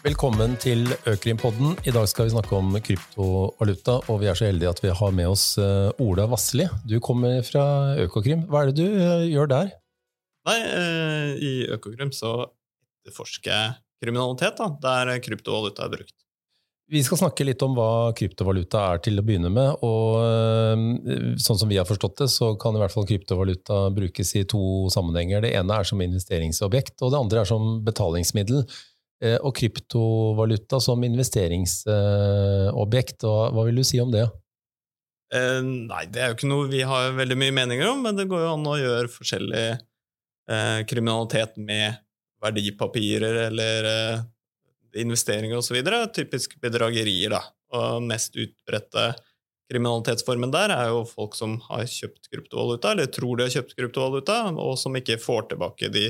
Velkommen til Økrimpodden. I dag skal vi snakke om kryptovaluta, og vi er så heldige at vi har med oss eh, Ola Vassli. Du kommer fra Økokrim. Hva er det du eh, gjør der? Nei, eh, i Økokrim så etterforsker jeg kriminalitet da, der kryptovaluta er brukt. Vi skal snakke litt om hva kryptovaluta er til å begynne med. og Sånn som vi har forstått det, så kan i hvert fall kryptovaluta brukes i to sammenhenger. Det ene er som investeringsobjekt, og det andre er som betalingsmiddel. Eh, og kryptovaluta som investeringsobjekt. Hva vil du si om det? Eh, nei, det er jo ikke noe vi har veldig mye meninger om, men det går jo an å gjøre forskjellig eh, kriminalitet med verdipapirer eller eh, investeringer osv. Typisk bedragerier, da. Og mest utbredte kriminalitetsformen der er jo folk som har kjøpt kryptovaluta, eller tror de har kjøpt kryptovaluta, og som ikke får tilbake de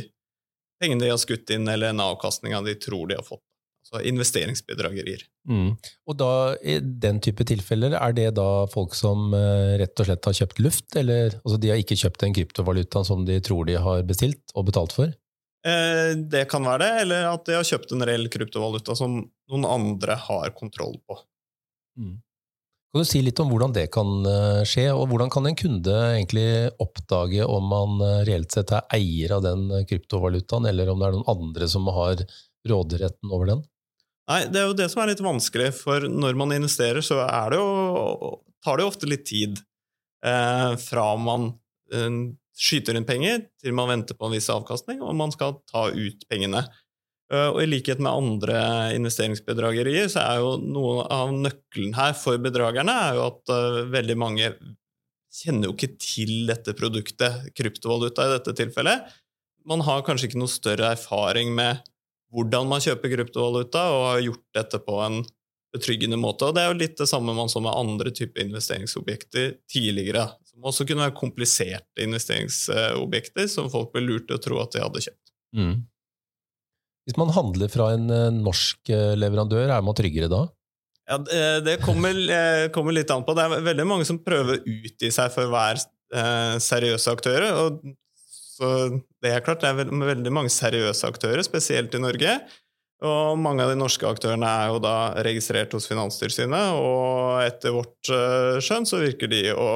pengene de har skutt inn, eller en avkastning de tror de har fått. Altså investeringsbedragerier. Mm. Og da, I den type tilfeller, er det da folk som uh, rett og slett har kjøpt luft? Eller altså de har ikke kjøpt den kryptovaluta som de tror de har bestilt og betalt for? Eh, det kan være det, eller at de har kjøpt en reell kryptovaluta som noen andre har kontroll på. Mm. Kan du si litt om hvordan det kan eh, skje, og hvordan kan en kunde egentlig oppdage om man eh, reelt sett er eier av den eh, kryptovalutaen, eller om det er noen andre som har råderetten over den? Nei, Det er jo det som er litt vanskelig, for når man investerer, så det jo, tar det jo ofte litt tid eh, fra man eh, skyter inn penger, til man venter på en viss avkastning, og man skal ta ut pengene. Eh, og I likhet med andre investeringsbedragerier så er jo noe av nøkkelen her for bedragerne er jo at uh, veldig mange kjenner jo ikke til dette produktet, kryptovaluta i dette tilfellet. Man har kanskje ikke noe større erfaring med hvordan man kjøper kryptovaluta, og har gjort dette på en betryggende måte. Og Det er jo litt det samme man så med andre typer investeringsobjekter tidligere, som også kunne være kompliserte investeringsobjekter som folk ble lurt til å tro at de hadde kjøpt. Mm. Hvis man handler fra en eh, norsk eh, leverandør, er man tryggere da? Ja, Det kommer, eh, kommer litt an på. Det er veldig mange som prøver å utgi seg for å være seriøse aktører. og det er klart, det er veldig mange seriøse aktører, spesielt i Norge. Og mange av de norske aktørene er jo da registrert hos Finanstilsynet, og etter vårt skjønn så virker de å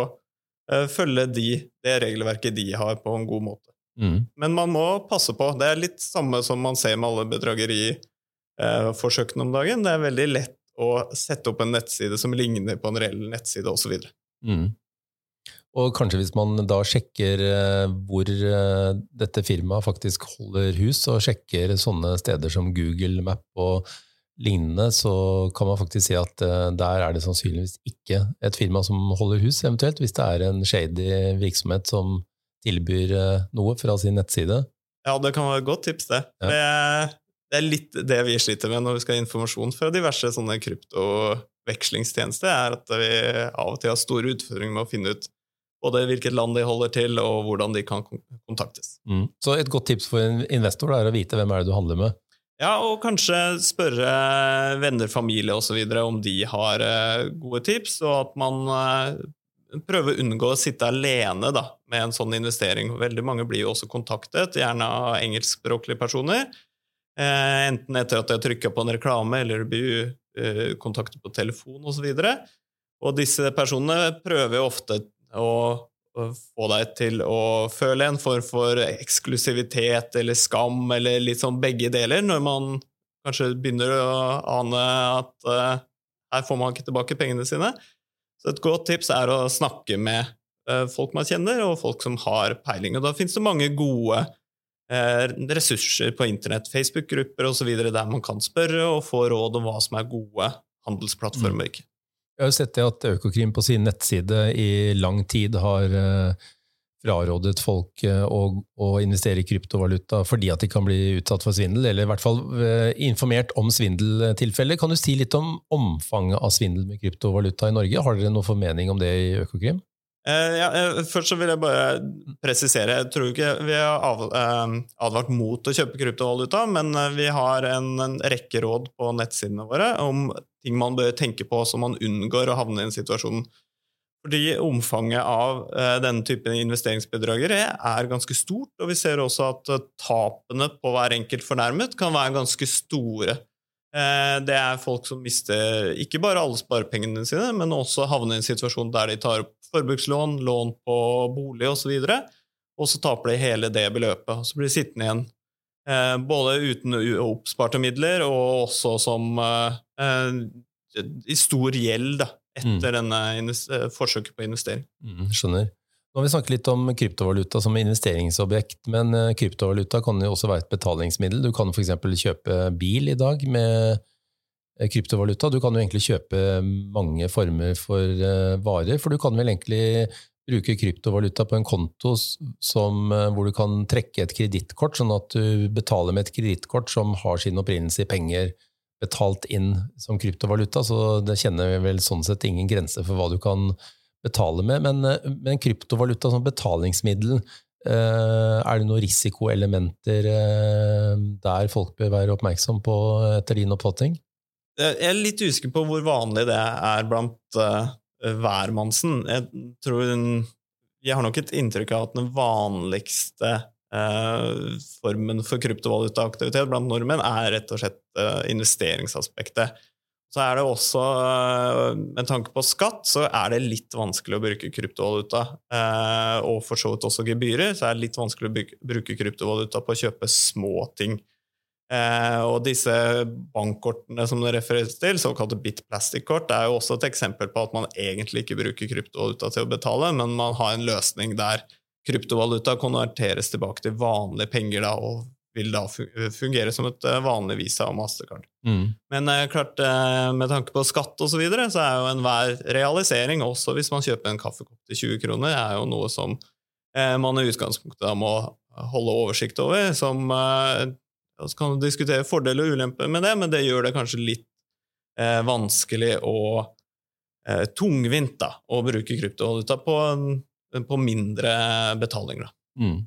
følge de, det regelverket de har, på en god måte. Mm. Men man må passe på. Det er litt samme som man ser med alle bedrageriforsøkene eh, om dagen. Det er veldig lett å sette opp en nettside som ligner på en reell nettside, osv. Mm. Og kanskje hvis man da sjekker eh, hvor eh, dette firmaet faktisk holder hus, og sjekker sånne steder som Google Map og lignende, så kan man faktisk si at der er det sannsynligvis ikke et firma som holder hus, eventuelt, hvis det er en shady virksomhet som tilbyr eh, noe fra sin nettside. Ja, det kan være et godt tips, det. Ja. Det, er, det, litt det vi sliter med når vi skal ha informasjon fra diverse sånne kryptovekslingstjenester, er at vi av og til har store utfordringer med å finne ut både hvilket land de holder til, og hvordan de kan kontaktes. Mm. Så et godt tips for en investor er å vite hvem er det du handler med? Ja, og kanskje spørre venner, familie osv. om de har eh, gode tips, og at man eh, prøve å unngå å sitte alene da, med en sånn investering. Veldig mange blir jo også kontaktet, gjerne av engelskspråklige personer. Eh, enten etter at de har trykka på en reklame, eller blir eh, kontaktet på telefon osv. Og, så og disse personene prøver ofte å få deg til å føle en form for eksklusivitet eller skam, eller litt sånn begge deler, når man kanskje begynner å ane at eh, her får man ikke tilbake pengene sine. Så et godt tips er å snakke med eh, folk man kjenner, og folk som har peiling. Og da finnes det mange gode eh, ressurser på internett, Facebook-grupper osv., der man kan spørre og få råd om hva som er gode handelsplattformer. Mm. Jeg har jo sett det at Økokrim på sin nettside i lang tid har eh, frarådet folk å, å, investere i kryptovaluta fordi at de kan bli utsatt for svindel, eller i hvert fall informert om svindeltilfeller. Kan du si litt om omfanget av svindel med kryptovaluta i Norge? Har dere noen formening om det i Økokrim? Eh, ja, først så vil jeg bare presisere. Jeg tror ikke vi har advart mot å kjøpe kryptovaluta, men vi har en, en rekke råd på nettsidene våre om ting man bør tenke på så man unngår å havne i en situasjon fordi omfanget av uh, denne typen investeringsbedragere er ganske stort, og vi ser også at uh, tapene på hver enkelt fornærmet kan være ganske store Eh, det er folk som mister ikke bare alle sparepengene sine, men også havner i en situasjon der de tar opp forbrukslån, lån på bolig osv., og, så og så taper de hele det beløpet. Og så blir de sittende igjen eh, både uten oppsparte midler og også som i stor gjeld da, etter mm. denne forsøket på investering. Mm, skjønner. Nå har vi snakket litt om kryptovaluta som investeringsobjekt, men eh, kryptovaluta kan jo også være et betalingsmiddel. Du kan f.eks. kjøpe bil i dag med eh, kryptovaluta. Du kan jo egentlig kjøpe mange former for eh, varer, for du kan vel egentlig bruke kryptovaluta på en konto som, hvor du kan trekke et kredittkort, sånn at du betaler med et kredittkort som har sin opprinnelse i penger betalt inn som kryptovaluta, så det kjenner vel sånn sett ingen grense for hva du kan betale med. Men, eh, men kryptovaluta som betalingsmiddel, eh, er det noen risikoelementer eh, der folk bør være oppmerksom på, etter din oppfatning? Jeg er litt usikker på hvor vanlig det er blant hvermannsen. Jeg tror Jeg har nok et inntrykk av at den vanligste uh, formen for kryptovalutaaktivitet blant nordmenn er rett og slett uh, investeringsaspektet. Så er det også, eh, med tanke på skatt, så er det litt vanskelig å bruke kryptovaluta. Og for så vidt også gebyrer, så er det litt vanskelig å bruke kryptovaluta på å kjøpe små ting. Og disse bankkortene som det refereres til, såkalte Bitplastic-kort, er jo også et eksempel på at man egentlig ikke bruker kryptovaluta til å betale, men man har en løsning der kryptovaluta konverteres tilbake til vanlige penger da, og vil da fungere som et eh, vanlig Visa og Mastercard. Mm. Men eh, klart, eh, med tanke på skatt osv., så, videre, så er jo enhver realisering, også hvis man kjøper en kaffekopp til 20 kroner, er jo noe som man i utgangspunktet da må holde oversikt over. Som så kan man diskutere fordeler og ulemper med det, men det gjør det kanskje litt vanskelig og tungvint da, å bruke kryptovaluta på, på mindre betalinger. Da. Mm.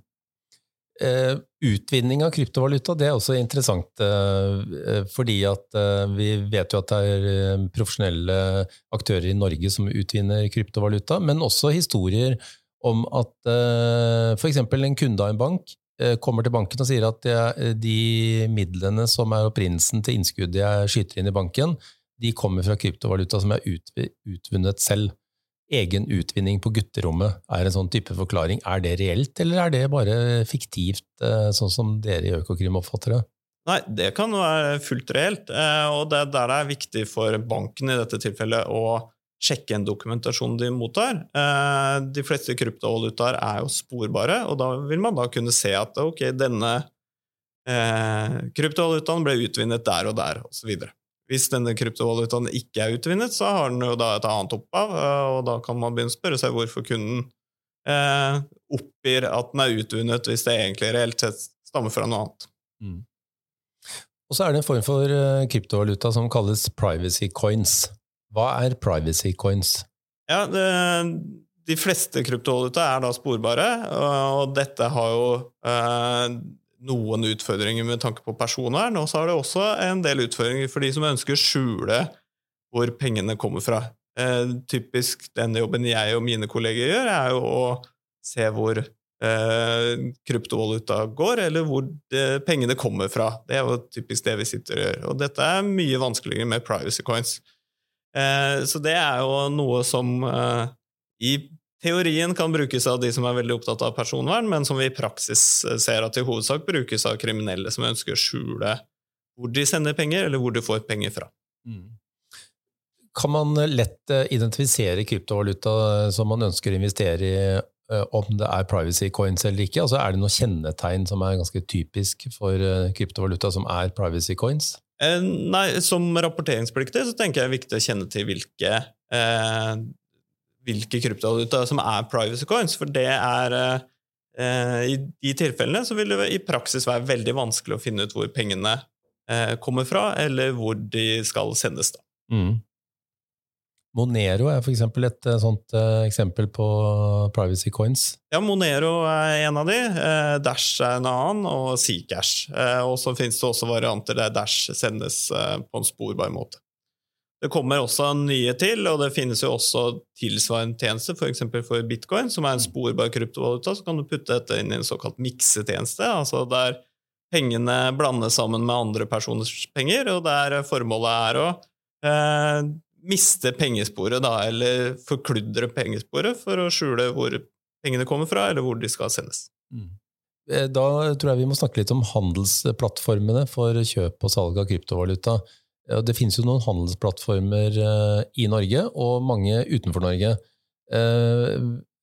Uh, utvinning av kryptovaluta det er også interessant, uh, fordi at uh, vi vet jo at det er profesjonelle aktører i Norge som utvinner kryptovaluta, men også historier om at uh, f.eks. en kunde av en bank kommer til banken og sier at de midlene som er opprinnelsen til innskuddet jeg skyter inn i banken, de kommer fra kryptovaluta som er utvunnet selv egen utvinning på gutterommet er en sånn type forklaring. Er det reelt, eller er det bare fiktivt, eh, sånn som dere i Økokrim oppfatter det? Nei, det kan være fullt reelt. Eh, og det er der er viktig for banken i dette tilfellet å sjekke en dokumentasjon de mottar. Eh, de fleste kryptovalutaer er jo sporbare, og da vil man da kunne se at ok, denne kryptovalutaen ble utvinnet der og der, osv. Hvis denne kryptovalutaen ikke er utvinnet, så har den jo da et annet opphav, eh, og da kan man begynne å spørre seg hvorfor kunden eh, oppgir at den er utvunnet, hvis det egentlig reelt sett stammer fra noe annet. Mm. Og så er det en form for uh, kryptovaluta som kalles privacy coins. Hva er privacy coins? Ja, det, De fleste kryptovaluta er da sporbare, og dette har jo uh, noen utfordringer med tanke på personvern, og så har det også en del utfordringer for de som ønsker å skjule hvor pengene kommer fra. Eh, typisk den jobben jeg og mine kolleger gjør, er jo å se hvor eh, kryptovaluta går, eller hvor det, pengene kommer fra. Det er jo typisk det vi sitter og gjør. Og dette er mye vanskeligere med privacy coins. Eh, så det er jo noe som eh, i Teorien kan brukes av de som er veldig opptatt av personvern, men som vi i praksis eh, ser at i hovedsak brukes av kriminelle som ønsker å skjule hvor de sender penger, eller hvor de får penger fra. Mm. Kan man lett eh, identifisere kryptovaluta eh, som man ønsker å investere i, om det er privacy coins eller ikke? Altså, er det noen kjennetegn som er ganske typisk for kryptovaluta som er privacy coins? Nei, Som rapporteringspliktig så tenker jeg det er viktig å kjenne til hvilke eh, hvilke kryptovaluta som er privacy coins, for det er eh, I de tilfellene så vil det i praksis være veldig vanskelig å finne ut hvor pengene eh, kommer fra, eller hvor de skal sendes. da. Mm. Monero er f.eks. et eh, sånt uh, eksempel på privacy coins. Ja, Monero er en av de. Dash er en annen, og Zcash. Uh, og så finnes det også varianter der Dash sendes på en sporbar måte. Det kommer også nye til, og det finnes jo også tilsvarende tjenester, f.eks. For, for bitcoin, som er en sporbar kryptovaluta. Så kan du putte dette inn i en såkalt miksetjeneste, altså der pengene blandes sammen med andre personers penger, og der formålet er å eh, miste pengesporet, da, eller forkludre pengesporet for å skjule hvor pengene kommer fra, eller hvor de skal sendes. Mm. Eh, da tror jeg vi må snakke litt om handelsplattformene for kjøp og salg av kryptovaluta. Det finnes jo noen handelsplattformer eh, i Norge, og mange utenfor Norge. Eh,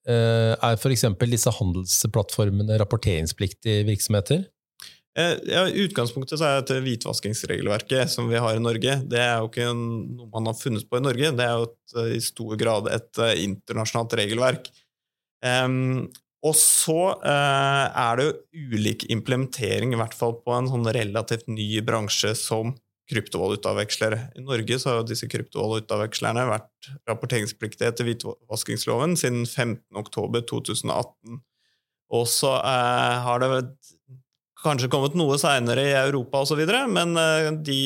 er f.eks. disse handelsplattformene rapporteringspliktige virksomheter? Ja, utgangspunktet er at hvitvaskingsregelverket som vi har i Norge, det er jo ikke noe man har funnet på i Norge. Det er jo et, i stor grad et internasjonalt regelverk. Um, og så uh, er det jo ulik implementering, i hvert fall på en sånn relativt ny bransje som kryptovalutavekslere. I Norge har disse kryptovalutavekslerne vært rapporteringspliktige etter hvitvaskingsloven siden 15.10.2018. Og så eh, har det kanskje kommet noe seinere i Europa osv., men eh, de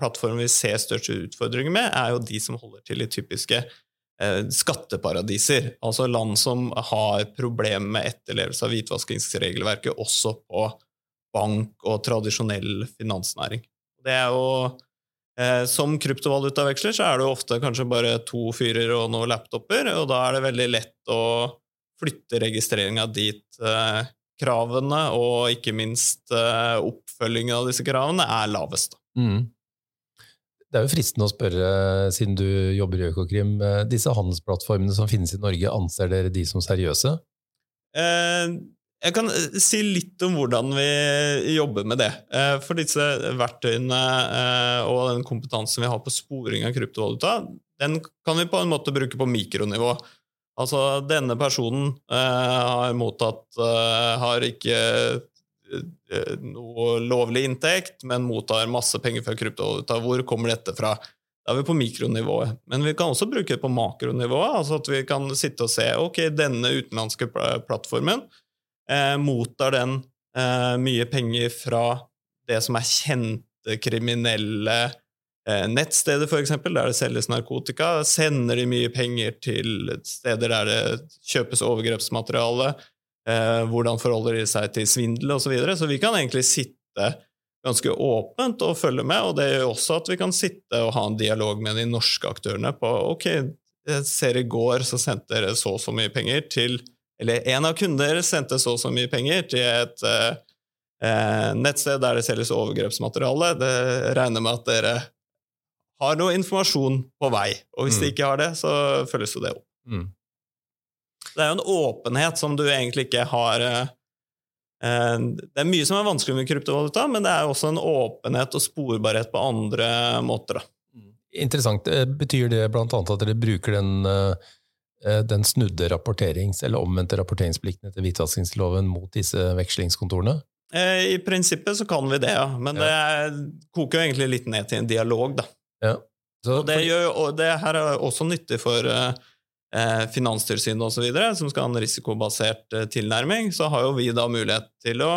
plattformene vi ser største utfordringer med, er jo de som holder til i typiske Eh, skatteparadiser, altså land som har problemer med etterlevelse av hvitvaskingsregelverket også på bank og tradisjonell finansnæring. Det er jo eh, Som kryptovalutaveksler så er det jo ofte kanskje bare to fyrer og noen laptoper, og da er det veldig lett å flytte registreringa dit eh, kravene og ikke minst oppfølgingen av disse kravene er lavest. Mm. Det er jo fristende å spørre, siden du jobber i Økokrim, eh, disse handelsplattformene som finnes i Norge, anser dere de som seriøse? Eh, jeg kan eh, si litt om hvordan vi jobber med det. For disse verktøyene og den kompetansen vi har på sporing av kryptovaluta, den kan vi på en måte bruke på mikronivå. Altså, denne personen har mottatt Har ikke Eh, noe lovlig inntekt, men mottar masse penger fra kryptovaluta. Hvor kommer dette fra? Da er vi på mikronivået. Men vi kan også bruke det på makronivået. altså at Vi kan sitte og se ok, denne utenlandske plattformen eh, mottar den eh, mye penger fra det som er kjente kriminelle eh, nettsteder, f.eks., der det selges narkotika. Sender de mye penger til steder der det kjøpes overgrepsmateriale? Eh, hvordan forholder de seg til svindel osv. Så, videre. så vi kan egentlig sitte ganske åpent og følge med, og det gjør også at vi kan sitte og ha en dialog med de norske aktørene på ok, jeg ser i går så sendte dere så og så mye penger til Eller en av kundene deres sendte så og så mye penger til et eh, eh, nettsted der det selges overgrepsmateriale. Det regner med at dere har noe informasjon på vei, og hvis mm. de ikke har det, så følges jo det opp. Mm. Det er jo en åpenhet som du egentlig ikke har eh, eh, Det er mye som er vanskelig med kryptovaluta, men det er også en åpenhet og sporbarhet på andre måter. Da. Interessant. Eh, betyr det bl.a. at dere bruker den, den snudde rapporterings- eller omvendte rapporteringsplikten etter hvitvaskingsloven mot disse vekslingskontorene? I prinsippet så kan vi det, ja. Men ja. det koker jo egentlig litt ned til en dialog, da. Ja. Så, det, gjør, det her er også nyttig for eh, Finanstilsynet osv., som skal ha en risikobasert eh, tilnærming, så har jo vi da mulighet til å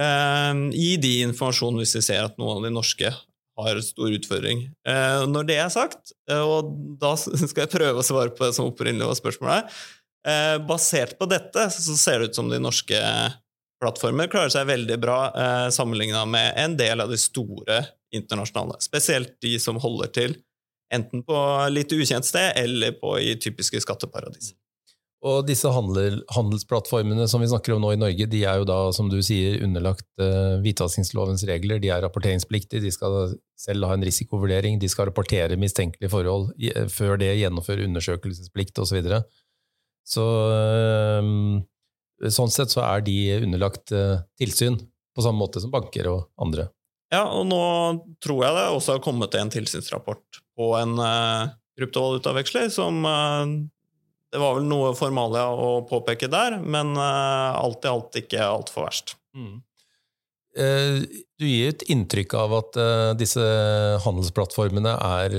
eh, gi de informasjon hvis vi ser at noen av de norske har stor utfordring. Eh, når det er sagt, eh, og da skal jeg prøve å svare på det som opprinnelig var spørsmålet, eh, basert på dette så ser det ut som de norske plattformer klarer seg veldig bra eh, sammenligna med en del av de store internasjonale, spesielt de som holder til Enten på litt ukjent sted eller på i typiske skatteparadis. Og disse handel, handelsplattformene som vi snakker om nå i Norge, de er jo da, som du sier, underlagt uh, hvitvaskingslovens regler. De er rapporteringspliktige, de skal selv ha en risikovurdering, de skal rapportere mistenkelige forhold i, uh, før det gjennomføre undersøkelsesplikt osv. Så, videre. så uh, sånn sett så er de underlagt tilsyn, på samme måte som banker og andre. Ja, og nå tror jeg det også har kommet en tilsynsrapport på en uh, kryptovalutaveksler som uh, Det var vel noe formalia å påpeke der, men uh, alt i alt ikke altfor verst. Mm. Du gir et inntrykk av at disse handelsplattformene er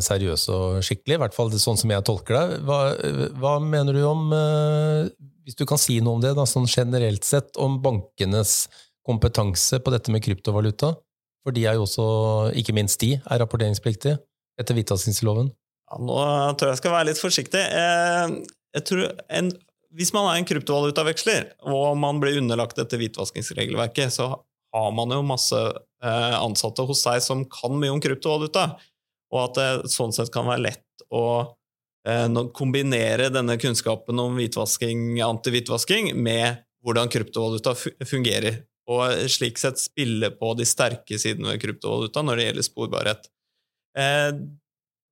seriøse og skikkelige, i hvert fall sånn som jeg tolker deg. Hva, hva mener du om, hvis du kan si noe om det, da, sånn generelt sett, om bankenes kompetanse på dette med kryptovaluta? For de er jo også, ikke minst de, er rapporteringspliktige etter hvitvaskingsloven. Ja, nå tror jeg jeg skal være litt forsiktig. Eh, jeg tror en hvis man er en kryptovalutaveksler, og man blir underlagt dette hvitvaskingsregelverket, så har man jo masse eh, ansatte hos seg som kan mye om kryptovaluta, og at det sånn sett kan være lett å eh, kombinere denne kunnskapen om hvitvasking, antihvitvasking med hvordan kryptovaluta fungerer, og slik sett spille på de sterke sidene ved kryptovaluta når det gjelder sporbarhet.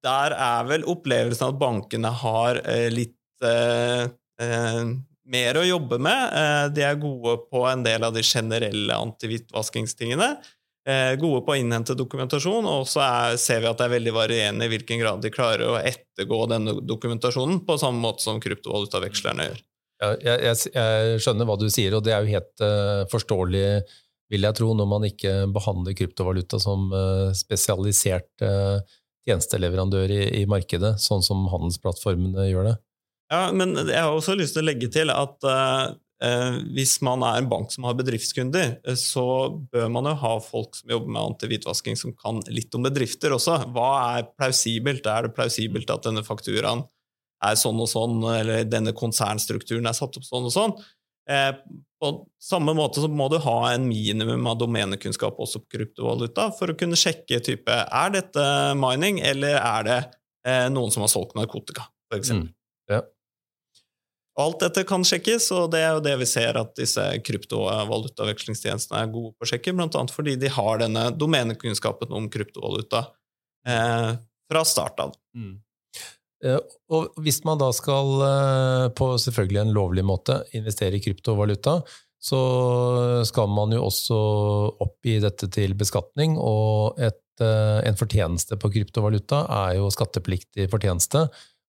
Der er vel opplevelsen at bankene har eh, litt eh, eh, mer å jobbe med. Eh, de er gode på en del av de generelle antihvitvaskingstingene. Eh, gode på å innhente dokumentasjon, og så er, ser vi at det er veldig varierende i hvilken grad de klarer å ettergå denne dokumentasjonen, på samme måte som kryptovalutavekslerne gjør. Ja, jeg, jeg, jeg, skjønner hva du sier, og det er jo helt uh, forståelig, vil jeg tro, når man ikke behandler kryptovaluta som uh, spesialisert uh, tjenesteleverandør i, i, markedet, sånn som handelsplattformene gjør det. Ja, men jeg har også lyst til å legge til at eh, hvis man er en bank som har bedriftskunder, så bør man jo ha folk som jobber med antihvitvasking, som kan litt om bedrifter også. Hva er plausibelt? Er det plausibelt at denne fakturaen er sånn og sånn, eller denne konsernstrukturen er satt opp sånn og sånn? Eh, på samme måte så må du ha en minimum av domenekunnskap også på kryptovaluta for å kunne sjekke type er dette mining, eller er det eh, noen som har solgt narkotika, f.eks. Mm. Ja. Alt dette kan sjekkes, og det er jo det vi ser at disse kryptovalutavekslingstjenestene er gode på å sjekke, bl.a. fordi de har denne domenekunnskapen om kryptovaluta eh, fra start av. Mm. Eh, og hvis man da skal, eh, på selvfølgelig en lovlig måte, investere i kryptovaluta, så skal man jo også oppgi dette til beskatning, og et, eh, en fortjeneste på kryptovaluta er jo skattepliktig fortjeneste.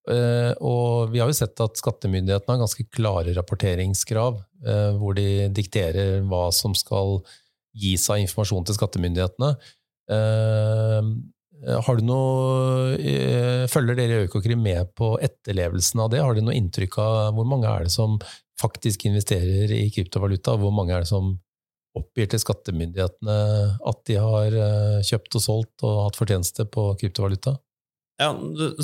Og vi har jo sett at skattemyndighetene har ganske klare rapporteringskrav, hvor de dikterer hva som skal gis av informasjon til skattemyndighetene. Eh, har du noe, eh, følger dere i Økokrim med på etterlevelsen av det? Har dere noe inntrykk av hvor mange er det som faktisk investerer i kryptovaluta? Hvor mange er det som oppgir til skattemyndighetene at de har eh, kjøpt og solgt og hatt fortjeneste på kryptovaluta? Ja,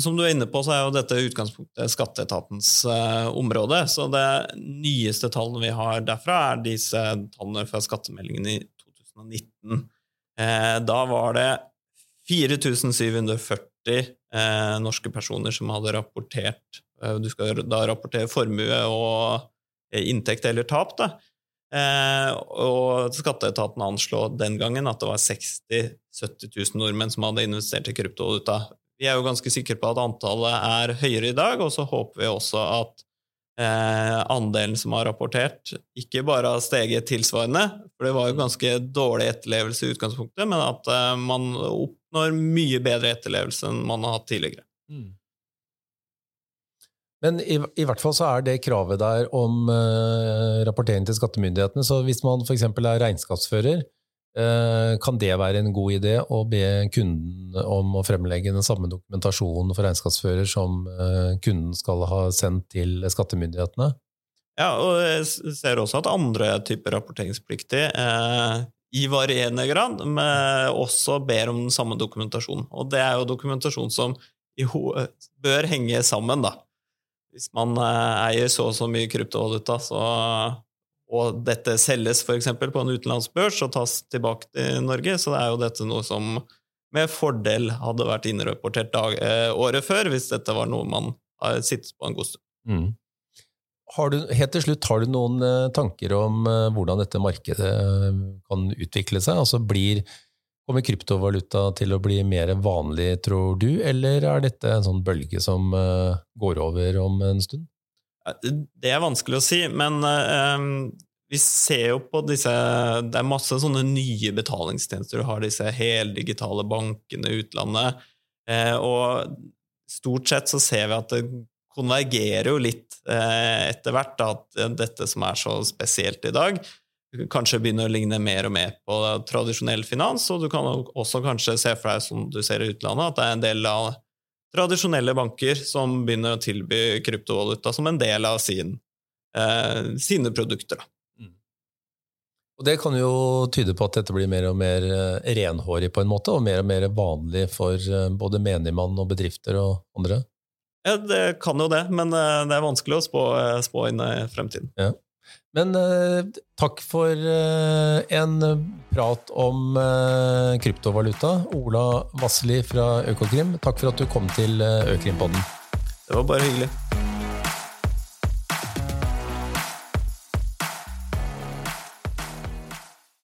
Som du er inne på, så er jo dette utgangspunktet skatteetatens eh, område. Så det nyeste tallene vi har derfra, er disse tallene fra skattemeldingen i 2019. Eh, da var det 4740 eh, norske personer som hadde rapportert eh, Du skal da rapportere formue og eh, inntekt eller tap. Da. Eh, og skatteetaten anslo den gangen at det var 60 000-70 000 nordmenn som hadde investert i kryptovaluta. Vi er jo ganske sikre på at antallet er høyere i dag, og så håper vi også at eh, andelen som har rapportert, ikke bare har steget tilsvarende, for det var jo ganske dårlig etterlevelse i utgangspunktet, men at eh, man oppnår mye bedre etterlevelse enn man har hatt tidligere. Mm. Men i, i, hvert fall så er det kravet der om eh, rapportering til skattemyndighetene. Så hvis man f.eks. er regnskapsfører, kan det være en god idé å be kunden om å fremlegge den samme dokumentasjonen for regnskapsfører som uh, kunden skal ha sendt til skattemyndighetene? Ja, og jeg ser også at andre typer rapporteringspliktig i varierende grad, også ber om den samme dokumentasjonen. Og det er jo dokumentasjon som bør henge sammen, da. Hvis man eh, eier så og så mye kryptovaluta, så, og dette selges f.eks. på en utenlandsbørs og tas tilbake til Norge, så det er jo dette noe som med fordel hadde vært innrapportert dag, eh, året før, hvis dette var noe man har sittet på en god stund. Mm. Du, helt til slutt, har du noen uh, tanker om uh, hvordan dette markedet uh, kan utvikle seg? Altså blir, Kommer kryptovaluta til å bli mer vanlig, tror du, eller er dette en sånn bølge som går over om en stund? Det er vanskelig å si, men vi ser jo på disse Det er masse sånne nye betalingstjenester. Du har disse heldigitale bankene i utlandet, og stort sett så ser vi at det konvergerer jo litt eh, etter hvert, at dette som er så spesielt i dag, kanskje begynner å ligne mer og mer på tradisjonell finans, og du kan også kanskje se for deg, som du ser i utlandet, at det er en del av tradisjonelle banker som begynner å tilby kryptovaluta som en del av sin, eh, sine produkter. Mm. Og Det kan jo tyde på at dette blir mer og mer eh, renhårig på en måte, og mer og mer vanlig for eh, både menigmann og bedrifter og andre? Ja, det kan jo det, men eh, det er vanskelig å spå, spå inn i fremtiden. Ja. Men eh, takk for eh, en prat om eh, kryptovaluta. Ola Vassli fra Økokrim, takk for at du kom til eh, Økrimpodden. Det var bare hyggelig.